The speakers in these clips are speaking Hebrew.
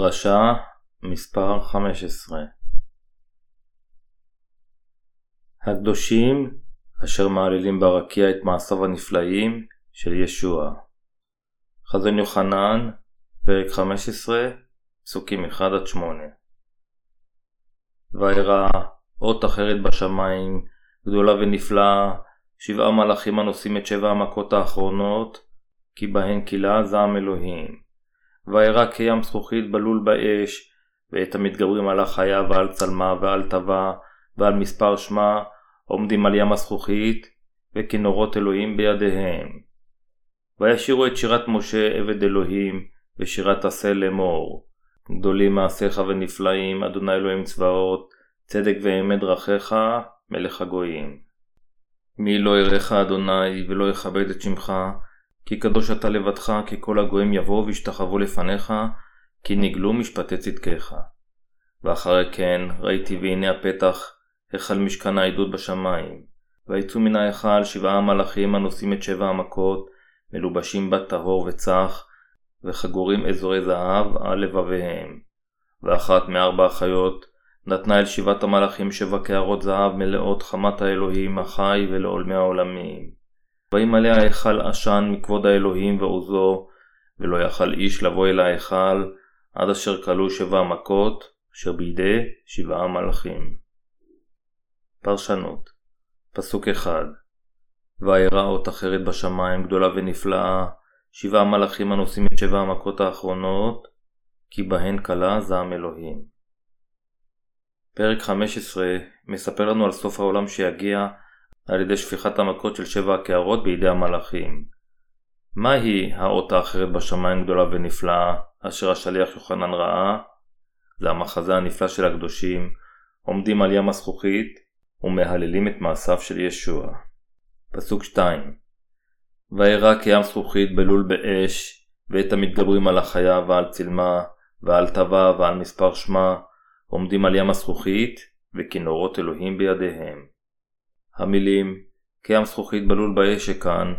דרשה מספר 15 הקדושים אשר מעללים ברקיע את מעשיו הנפלאים של ישוע. חזון יוחנן, פרק 15, פסוקים 1-8 וירא אות אחרת בשמיים, גדולה ונפלאה, שבעה מלאכים הנושאים את שבע המכות האחרונות, כי בהן כילה זעם אלוהים. וירא קים זכוכית בלול באש, ואת המתגברים על החיה ועל צלמה ועל טבע ועל מספר שמה, עומדים על ים הזכוכית, וכנורות אלוהים בידיהם. וישירו את שירת משה עבד אלוהים, ושירת עשה לאמור. גדולים מעשיך ונפלאים, אדוני אלוהים צבאות, צדק ואמת דרכיך, מלך הגויים. מי לא יראך אדוני, ולא יכבד את שמך, כי קדוש אתה לבדך, כי כל הגויים יבואו וישתחוו לפניך, כי נגלו משפטי צדקך. ואחרי כן ראיתי והנה הפתח, היכל משכן העדות בשמיים. ויצאו מן ההיכל שבעה מלאכים הנושאים את שבע המכות, מלובשים בת טהור וצח, וחגורים אזורי זהב על לבביהם. ואחת מארבע החיות נתנה אל שבעת המלאכים שבע קערות זהב מלאות חמת האלוהים החי ולעולמי העולמים. וימלא ההיכל עשן מכבוד האלוהים ועוזו, ולא יכל איש לבוא אל ההיכל, עד אשר כלו שבע מכות, אשר בידי שבעה מלאכים. פרשנות פסוק אחד וירא אות אחרת בשמיים גדולה ונפלאה, שבעה מלאכים הנושאים את שבע המכות האחרונות, כי בהן כלה זעם אלוהים. פרק 15 מספר לנו על סוף העולם שיגיע על ידי שפיכת המכות של שבע הקערות בידי המלאכים. מהי האות האחרת בשמיים גדולה ונפלאה, אשר השליח יוחנן ראה? זה המחזה הנפלא של הקדושים, עומדים על ים הזכוכית ומהללים את מעשיו של ישוע. פסוק 2 וירא קים זכוכית בלול באש, ואת המתגברים על החיה ועל צלמה, ועל טבע ועל מספר שמה, עומדים על ים הזכוכית, וכנורות אלוהים בידיהם. המילים קים זכוכית בלול באש שכאן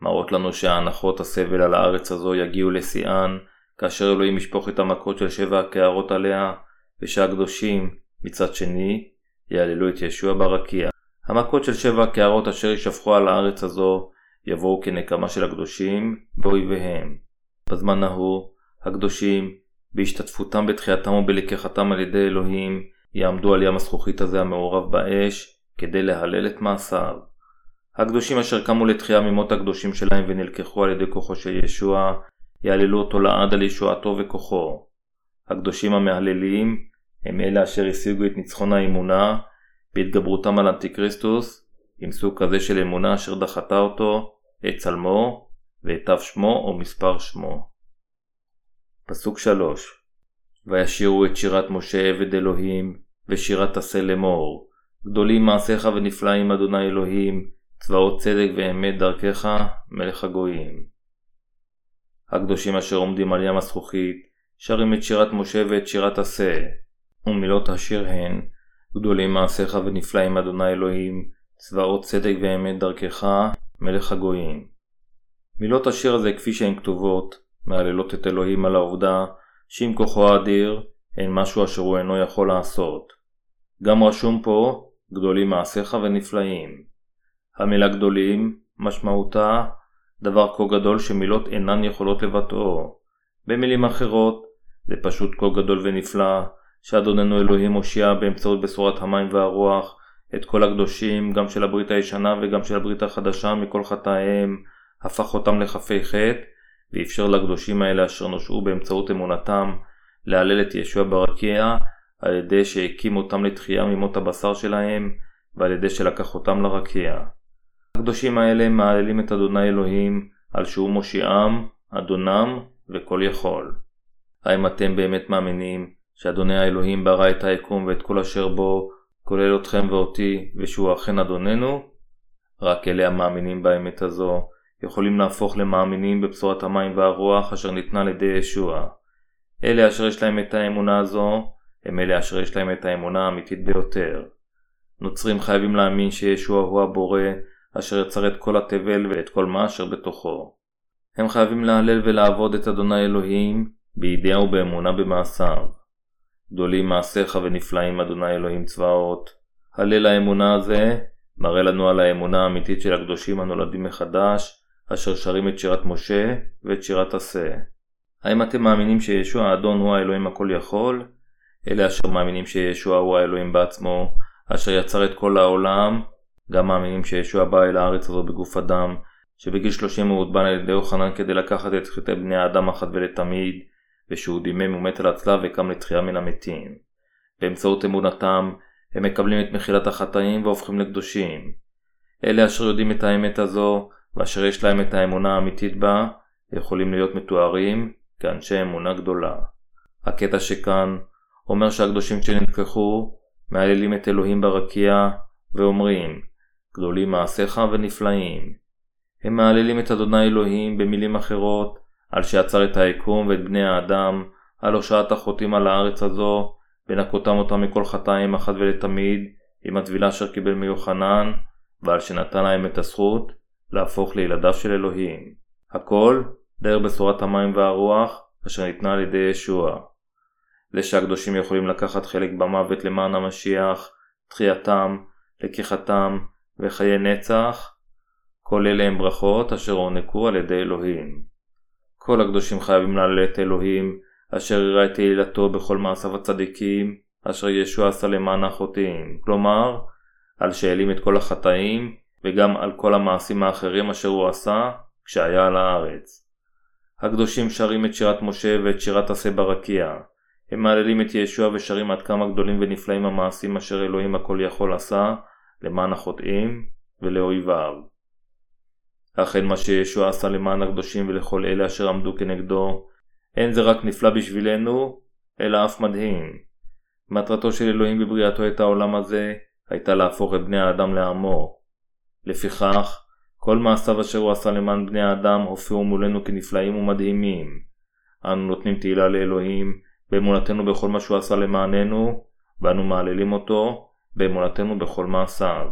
מראות לנו שההנחות הסבל על הארץ הזו יגיעו לשיאן כאשר אלוהים ישפוך את המכות של שבע הקערות עליה ושהקדושים מצד שני יעללו את ישוע ברקיע. המכות של שבע הקערות אשר יישפכו על הארץ הזו יבואו כנקמה של הקדושים באויביהם. בזמן ההוא הקדושים בהשתתפותם בתחייתם ובלקיחתם על ידי אלוהים יעמדו על ים הזכוכית הזה המעורב באש כדי להלל את מעשיו. הקדושים אשר קמו לתחייה ממות הקדושים שלהם ונלקחו על ידי כוחו של ישוע, יעללו אותו לעד על ישועתו וכוחו. הקדושים המהללים הם אלה אשר השיגו את ניצחון האמונה בהתגברותם על אנטיקריסטוס, עם סוג כזה של אמונה אשר דחתה אותו, את צלמו, ואת תו שמו או מספר שמו. פסוק 3 וישירו את שירת משה עבד אלוהים, ושירת עשה לאמור, גדולים מעשיך ונפלאים אדוני אלוהים, צבאות צדק ואמת דרכך, מלך הגויים. הקדושים אשר עומדים על ים הזכוכית, שרים את שירת משה ואת שירת עשה, ומילות השיר הן, גדולים מעשיך ונפלאים אדוני אלוהים, צבאות צדק ואמת דרכך, מלך הגויים. מילות השיר הזה כפי שהן כתובות, מהללות את אלוהים על העובדה שעם כוחו האדיר, אין משהו אשר הוא אינו יכול לעשות. גם רשום פה, גדולים מעשיך ונפלאים. המילה גדולים, משמעותה דבר כה גדול שמילות אינן יכולות לבטאו. במילים אחרות, זה פשוט כה גדול ונפלא, שאדוננו אלוהים הושיע באמצעות בשורת המים והרוח את כל הקדושים, גם של הברית הישנה וגם של הברית החדשה מכל חטאיהם, הפך אותם לכפי חטא, ואפשר לקדושים האלה אשר נושעו באמצעות אמונתם להלל את ישוע ברקיע על ידי שהקים אותם לתחייה ממות הבשר שלהם ועל ידי שלקח אותם לרקיע. הקדושים האלה מהללים את אדוני אלוהים על שהוא מושיעם, אדונם וכל יכול. האם אתם באמת מאמינים שאדוני האלוהים ברא את היקום ואת כל אשר בו, כולל אתכם ואותי, ושהוא אכן אדוננו? רק אלה המאמינים באמת הזו יכולים להפוך למאמינים בבשורת המים והרוח אשר ניתנה על ידי ישוע. אלה אשר יש להם את האמונה הזו, הם אלה אשר יש להם את האמונה האמיתית ביותר. נוצרים חייבים להאמין שישוע הוא הבורא, אשר יצר את כל התבל ואת כל מה אשר בתוכו. הם חייבים להלל ולעבוד את אדוני אלוהים, בידיעה ובאמונה במעשיו. גדולים מעשיך ונפלאים אדוני אלוהים צבאות. הלל האמונה הזה מראה לנו על האמונה האמיתית של הקדושים הנולדים מחדש, אשר שרים את שירת משה ואת שירת עשה. האם אתם מאמינים שישוע האדון הוא האלוהים הכל יכול? אלה אשר מאמינים שישוע הוא האלוהים בעצמו, אשר יצר את כל העולם, גם מאמינים שישוע בא אל הארץ הזו בגוף אדם, שבגיל 30 הוא הוטבן על ידי יוחנן כדי לקחת את חטאי בני האדם אחת ולתמיד, ושהוא דימם ומת על הצלב וקם לתחייה מן המתים. באמצעות אמונתם, הם מקבלים את מחילת החטאים והופכים לקדושים. אלה אשר יודעים את האמת הזו, ואשר יש להם את האמונה האמיתית בה, יכולים להיות מתוארים כאנשי אמונה גדולה. הקטע שכאן אומר שהקדושים שנלקחו מהללים את אלוהים ברקיע ואומרים גדולים מעשיך ונפלאים. הם מהללים את אדוני אלוהים במילים אחרות על שיצר את היקום ואת בני האדם, על הושעת החוטאים על הארץ הזו, ונקותם אותם מכל חטאים אחת ולתמיד, עם הטבילה אשר קיבל מיוחנן, ועל שנתן להם את הזכות להפוך לילדיו של אלוהים. הכל דרך בשורת המים והרוח, אשר ניתנה על ידי ישוע. לשהקדושים יכולים לקחת חלק במוות למען המשיח, תחייתם, לקיחתם וחיי נצח, כל אלה הם ברכות אשר הוענקו על ידי אלוהים. כל הקדושים חייבים להלל את אלוהים, אשר הראה את תהילתו בכל מעשיו הצדיקים, אשר ישוע עשה למען החוטאים, כלומר, על שהעלים את כל החטאים, וגם על כל המעשים האחרים אשר הוא עשה, כשהיה על הארץ. הקדושים שרים את שירת משה ואת שירת עשה ברקיע. הם מהללים את ישוע ושרים עד כמה גדולים ונפלאים המעשים אשר אלוהים הכל יכול עשה, למען החוטאים ולאויביו. אכן מה שישוע עשה למען הקדושים ולכל אלה אשר עמדו כנגדו, אין זה רק נפלא בשבילנו, אלא אף מדהים. מטרתו של אלוהים בבריאתו את העולם הזה, הייתה להפוך את בני האדם לעמו. לפיכך, כל מעשיו אשר הוא עשה למען בני האדם הופיעו מולנו כנפלאים ומדהימים. אנו נותנים תהילה לאלוהים, באמונתנו בכל מה שהוא עשה למעננו, ואנו מעללים אותו, באמונתנו בכל מעשיו.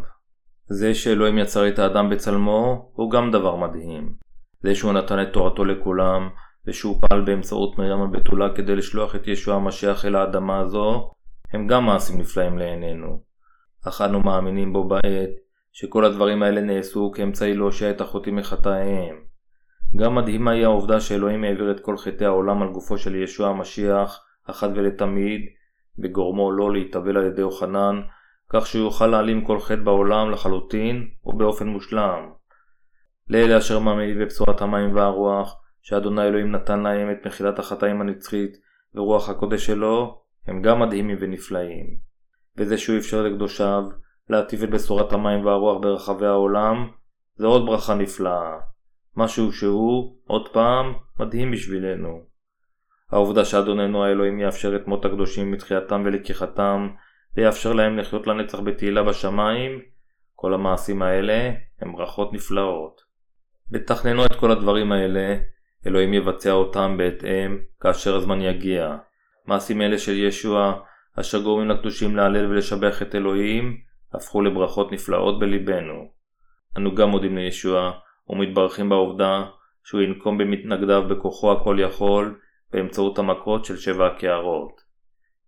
זה שאלוהים יצר את האדם בצלמו, הוא גם דבר מדהים. זה שהוא נתן את תורתו לכולם, ושהוא פעל באמצעות מרים הבתולה כדי לשלוח את ישוע המשיח אל האדמה הזו, הם גם מעשים נפלאים לעינינו. אך אנו מאמינים בו בעת, שכל הדברים האלה נעשו כאמצעי להושיע את החוטאים מחטאיהם. גם מדהימה היא העובדה שאלוהים העביר את כל חטאי העולם על גופו של ישוע המשיח, אחת ולתמיד, בגורמו לא להתאבל על ידי יוחנן, כך שהוא יוכל להעלים כל חטא בעולם לחלוטין ובאופן מושלם. לאלה אשר מאמינים בבשורת המים והרוח, שאדוני אלוהים נתן להם את מחילת החטאים הנצחית ורוח הקודש שלו, הם גם מדהימים ונפלאים. וזה שהוא אפשר לקדושיו להטיף את בשורת המים והרוח ברחבי העולם, זה עוד ברכה נפלאה. משהו שהוא, עוד פעם, מדהים בשבילנו. העובדה שאדוננו האלוהים יאפשר את מות הקדושים מתחייתם ולקיחתם, ויאפשר להם לחיות לנצח בתהילה בשמיים, כל המעשים האלה הם ברכות נפלאות. ותכננו את כל הדברים האלה, אלוהים יבצע אותם בהתאם כאשר הזמן יגיע. מעשים אלה של ישוע, אשר גורמים לקדושים להלל ולשבח את אלוהים, הפכו לברכות נפלאות בליבנו. אנו גם מודים לישוע, ומתברכים בעובדה שהוא ינקום במתנגדיו בכוחו הכל יכול, באמצעות המכות של שבע הקערות.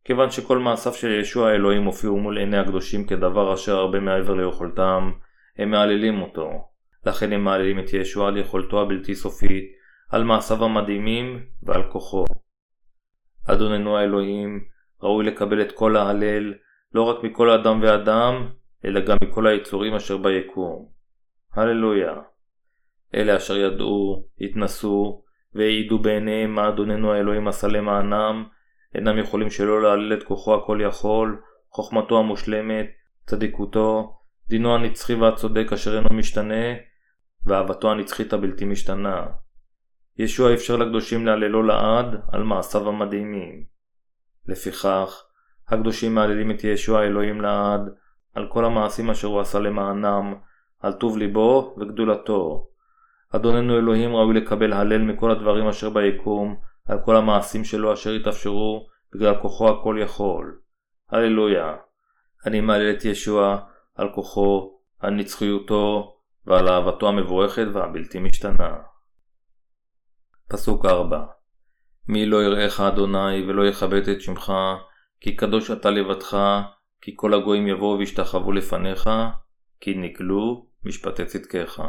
כיוון שכל מעשיו של ישוע האלוהים הופיעו מול עיני הקדושים כדבר אשר הרבה מעבר ליכולתם, הם מהללים אותו. לכן הם מעללים את ישוע על יכולתו הבלתי סופית, על מעשיו המדהימים ועל כוחו. אדוננו האלוהים ראוי לקבל את כל ההלל, לא רק מכל אדם ואדם, אלא גם מכל היצורים אשר ביקום. הללויה. אלה אשר ידעו, התנסו, והעידו בעיניהם מה אדוננו האלוהים עשה למענם, אינם יכולים שלא להלל את כוחו הכל יכול, חוכמתו המושלמת, צדיקותו, דינו הנצחי והצודק אשר אינו משתנה, ואהבתו הנצחית הבלתי משתנה. ישוע אפשר לקדושים להללו לעד על מעשיו המדהימים. לפיכך, הקדושים מהללים את ישוע האלוהים לעד על כל המעשים אשר הוא עשה למענם, על טוב ליבו וגדולתו. אדוננו אלוהים ראוי לקבל הלל מכל הדברים אשר ביקום, על כל המעשים שלו אשר התאפשרו בגלל כוחו הכל יכול. הללויה. אני מעלל את ישוע על כוחו, על נצחיותו ועל אהבתו המבורכת והבלתי משתנה. פסוק 4 מי לא יראיך אדוני ולא יכבד את שמך, כי קדוש אתה לבדך, כי כל הגויים יבואו וישתחוו לפניך, כי נגלו משפטי צדקיך.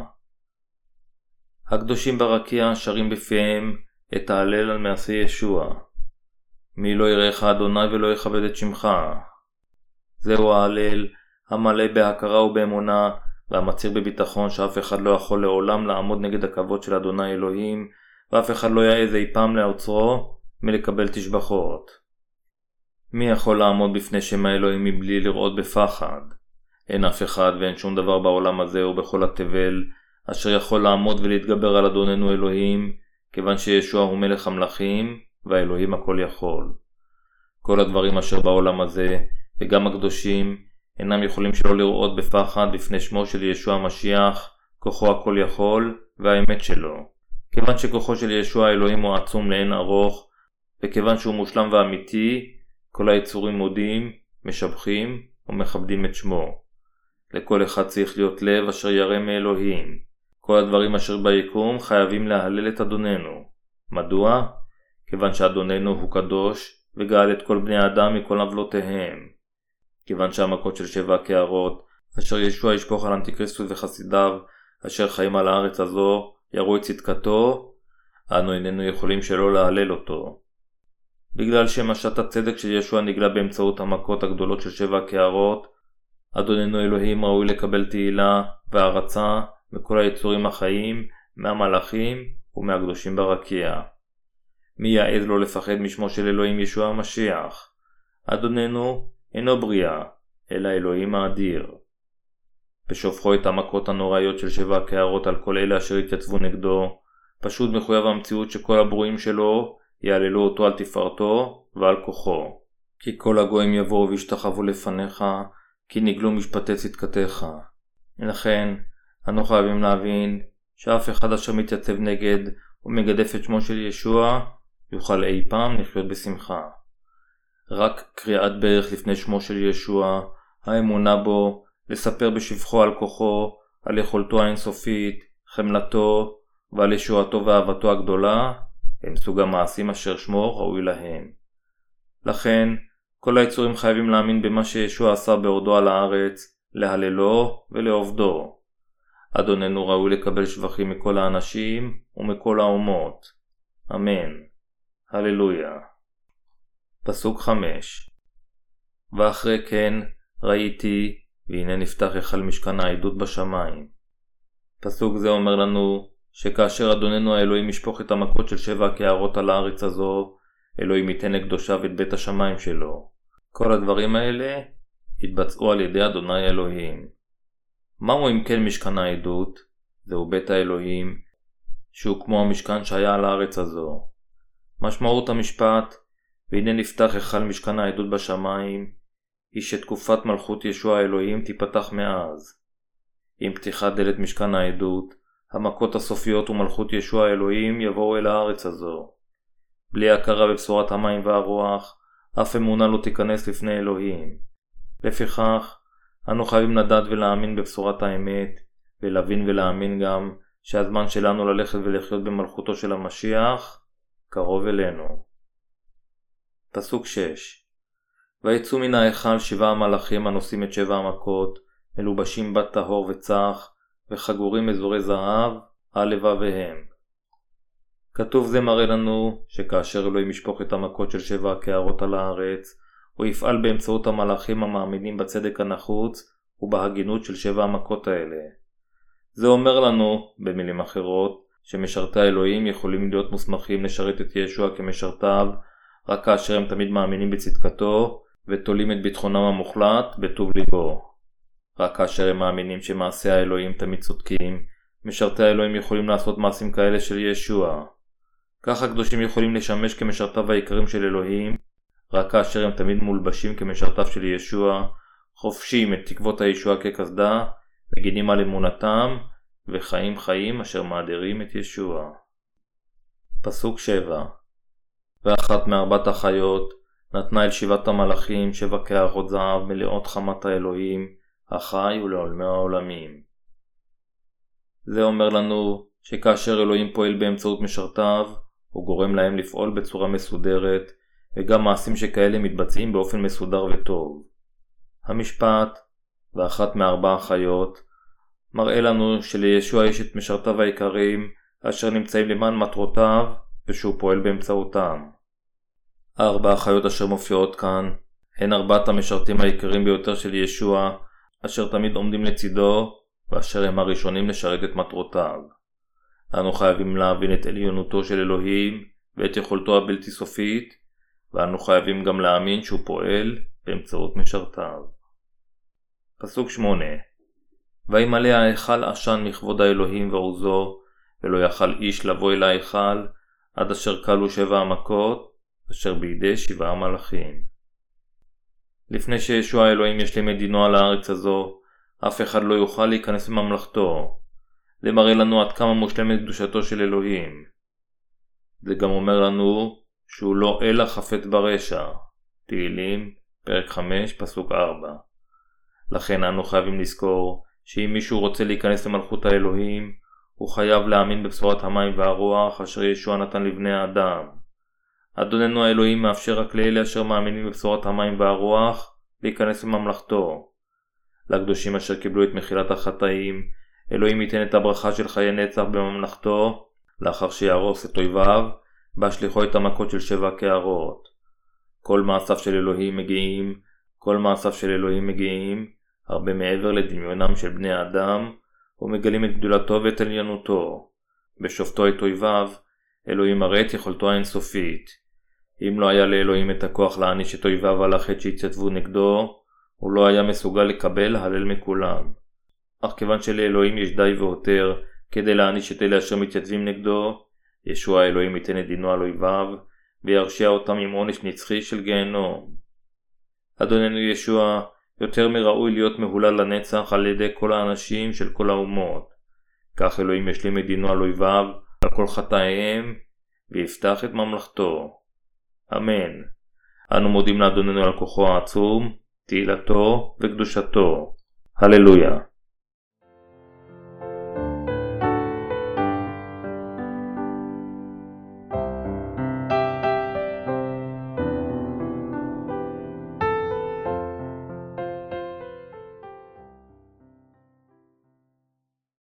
הקדושים ברקיע שרים בפיהם את ההלל על מעשי ישוע. מי לא יראיך אדוני ולא יכבד את שמך. זהו ההלל המלא בהכרה ובאמונה והמצהיר בביטחון שאף אחד לא יכול לעולם לעמוד נגד הכבוד של אדוני אלוהים ואף אחד לא יעז אי פעם לעוצרו מלקבל תשבחות. מי יכול לעמוד בפני שם האלוהים מבלי לראות בפחד? אין אף אחד ואין שום דבר בעולם הזה ובכל התבל אשר יכול לעמוד ולהתגבר על אדוננו אלוהים, כיוון שישוע הוא מלך המלכים והאלוהים הכל יכול. כל הדברים אשר בעולם הזה, וגם הקדושים, אינם יכולים שלא לראות בפחד בפני שמו של ישוע המשיח, כוחו הכל יכול, והאמת שלו. כיוון שכוחו של ישוע האלוהים הוא עצום לאין ארוך, וכיוון שהוא מושלם ואמיתי, כל היצורים מודים, משבחים ומכבדים את שמו. לכל אחד צריך להיות לב אשר ירא מאלוהים. כל הדברים אשר ביקום חייבים להלל את אדוננו. מדוע? כיוון שאדוננו הוא קדוש, וגאל את כל בני האדם מכל עוולותיהם. כיוון שהמכות של שבע הקערות, אשר ישוע ישפוך על אנטיקריסטוס וחסידיו, אשר חיים על הארץ הזו, יראו את צדקתו, אנו איננו יכולים שלא להלל אותו. בגלל שמשת הצדק של ישוע נגלה באמצעות המכות הגדולות של שבע הקערות, אדוננו אלוהים ראוי לקבל תהילה והערצה מכל היצורים החיים, מהמלאכים ומהקדושים ברקיע. מי יעז לא לפחד משמו של אלוהים ישוע המשיח? אדוננו אינו בריאה, אלא אלוהים האדיר. בשופכו את המכות הנוראיות של שבע הקערות על כל אלה אשר התייצבו נגדו, פשוט מחויב המציאות שכל הברואים שלו יעללו אותו על תפארתו ועל כוחו. כי כל הגויים יבואו וישתחוו לפניך, כי נגלו משפטי צדקתך. לכן, אנו חייבים להבין שאף אחד אשר מתייצב נגד ומגדף את שמו של ישוע, יוכל אי פעם לחיות בשמחה. רק קריאת ברך לפני שמו של ישוע, האמונה בו, לספר בשבחו על כוחו, על יכולתו האינסופית, חמלתו ועל ישועתו ואהבתו הגדולה, הם סוג המעשים אשר שמו ראוי להם. לכן, כל היצורים חייבים להאמין במה שישוע עשה בעודו על הארץ, להללו ולעובדו. אדוננו ראוי לקבל שבחים מכל האנשים ומכל האומות. אמן. הללויה. פסוק 5 ואחרי כן ראיתי והנה נפתח היכל משכן העדות בשמיים. פסוק זה אומר לנו שכאשר אדוננו האלוהים ישפוך את המכות של שבע הקערות על הארץ הזו, אלוהים ייתן לקדושיו את בית השמיים שלו. כל הדברים האלה התבצעו על ידי אדוני אלוהים. מהו אם כן משכן העדות? זהו בית האלוהים, שהוא כמו המשכן שהיה על הארץ הזו. משמעות המשפט, והנה נפתח היכל משכן העדות בשמיים, היא שתקופת מלכות ישוע האלוהים תיפתח מאז. עם פתיחת דלת משכן העדות, המכות הסופיות ומלכות ישוע האלוהים יבואו אל הארץ הזו. בלי הכרה בבשורת המים והרוח, אף אמונה לא תיכנס לפני אלוהים. לפיכך, אנו חייבים לדעת ולהאמין בבשורת האמת, ולהבין ולהאמין גם שהזמן שלנו ללכת ולחיות במלכותו של המשיח קרוב אלינו. פסוק 6 ויצאו מן ההיכל שבעה המלאכים הנושאים את שבע המכות, מלובשים בת טהור וצח, וחגורים אזורי זהב על לבביהם. כתוב זה מראה לנו שכאשר אלוהים ישפוך את המכות של שבע הקערות על הארץ, הוא יפעל באמצעות המלאכים המאמינים בצדק הנחוץ ובהגינות של שבע המכות האלה. זה אומר לנו, במילים אחרות, שמשרתי האלוהים יכולים להיות מוסמכים לשרת את ישוע כמשרתיו רק כאשר הם תמיד מאמינים בצדקתו ותולים את ביטחונם המוחלט בטוב ליבו. רק כאשר הם מאמינים שמעשי האלוהים תמיד צודקים, משרתי האלוהים יכולים לעשות מעשים כאלה של ישוע. כך הקדושים יכולים לשמש כמשרתיו העיקרים של אלוהים, רק כאשר הם תמיד מולבשים כמשרתיו של ישוע, חופשים את תקוות הישוע כקסדה, מגינים על אמונתם, וחיים חיים אשר מאדירים את ישוע. פסוק 7 ואחת מארבעת החיות נתנה אל שבעת המלאכים שבע קערות זהב מלאות חמת האלוהים, החי ולעולמי העולמים. זה אומר לנו שכאשר אלוהים פועל באמצעות משרתיו, הוא גורם להם לפעול בצורה מסודרת, וגם מעשים שכאלה מתבצעים באופן מסודר וטוב. המשפט, ואחת מארבע החיות, מראה לנו שלישוע יש את משרתיו העיקריים, אשר נמצאים למען מטרותיו, ושהוא פועל באמצעותם. הארבע החיות אשר מופיעות כאן, הן ארבעת המשרתים העיקריים ביותר של ישוע, אשר תמיד עומדים לצידו, ואשר הם הראשונים לשרת את מטרותיו. אנו חייבים להבין את עליונותו של אלוהים ואת יכולתו הבלתי סופית, ואנו חייבים גם להאמין שהוא פועל באמצעות משרתיו. פסוק 8 וימלא ההיכל עשן מכבוד האלוהים ועוזו, ולא יכל איש לבוא אל ההיכל, עד אשר כלו שבע המכות, אשר בידי שבעה מלאכים. לפני שישוע האלוהים ישלים את דינו על הארץ הזו, אף אחד לא יוכל להיכנס לממלכתו. זה מראה לנו עד כמה מושלמת קדושתו של אלוהים. זה גם אומר לנו שהוא לא אלא חפץ ברשע. תהילים, פרק 5, פסוק 4. לכן אנו חייבים לזכור שאם מישהו רוצה להיכנס למלכות האלוהים, הוא חייב להאמין בבשורת המים והרוח אשר ישוע נתן לבני האדם. אדוננו האלוהים מאפשר רק לאלה אשר מאמינים בבשורת המים והרוח להיכנס לממלכתו. לקדושים אשר קיבלו את מחילת החטאים, אלוהים ייתן את הברכה של חיי נצח בממלכתו, לאחר שיהרוס את אויביו, בהשליחו את המכות של שבע קערות. כל מעשיו של אלוהים מגיעים, כל מעשיו של אלוהים מגיעים, הרבה מעבר לדמיונם של בני האדם, ומגלים את גדולתו ואת עליונותו. בשופטו את אויביו, אלוהים מראה את יכולתו האינסופית. אם לא היה לאלוהים את הכוח להעניש את אויביו על החטא שהתייצבו נגדו, הוא לא היה מסוגל לקבל הלל מכולם. אך כיוון שלאלוהים יש די והותר כדי להעניש את אלה אשר מתייצבים נגדו, ישוע האלוהים ייתן את דינו על אויביו, וירשיע אותם עם עונש נצחי של גיהנום. אדוננו ישוע, יותר מראוי להיות מהולל לנצח על ידי כל האנשים של כל האומות. כך אלוהים ישלים את דינו על אויביו, על כל חטאיהם, ויפתח את ממלכתו. אמן. אנו מודים לאדוננו על כוחו העצום, תהילתו וקדושתו. הללויה.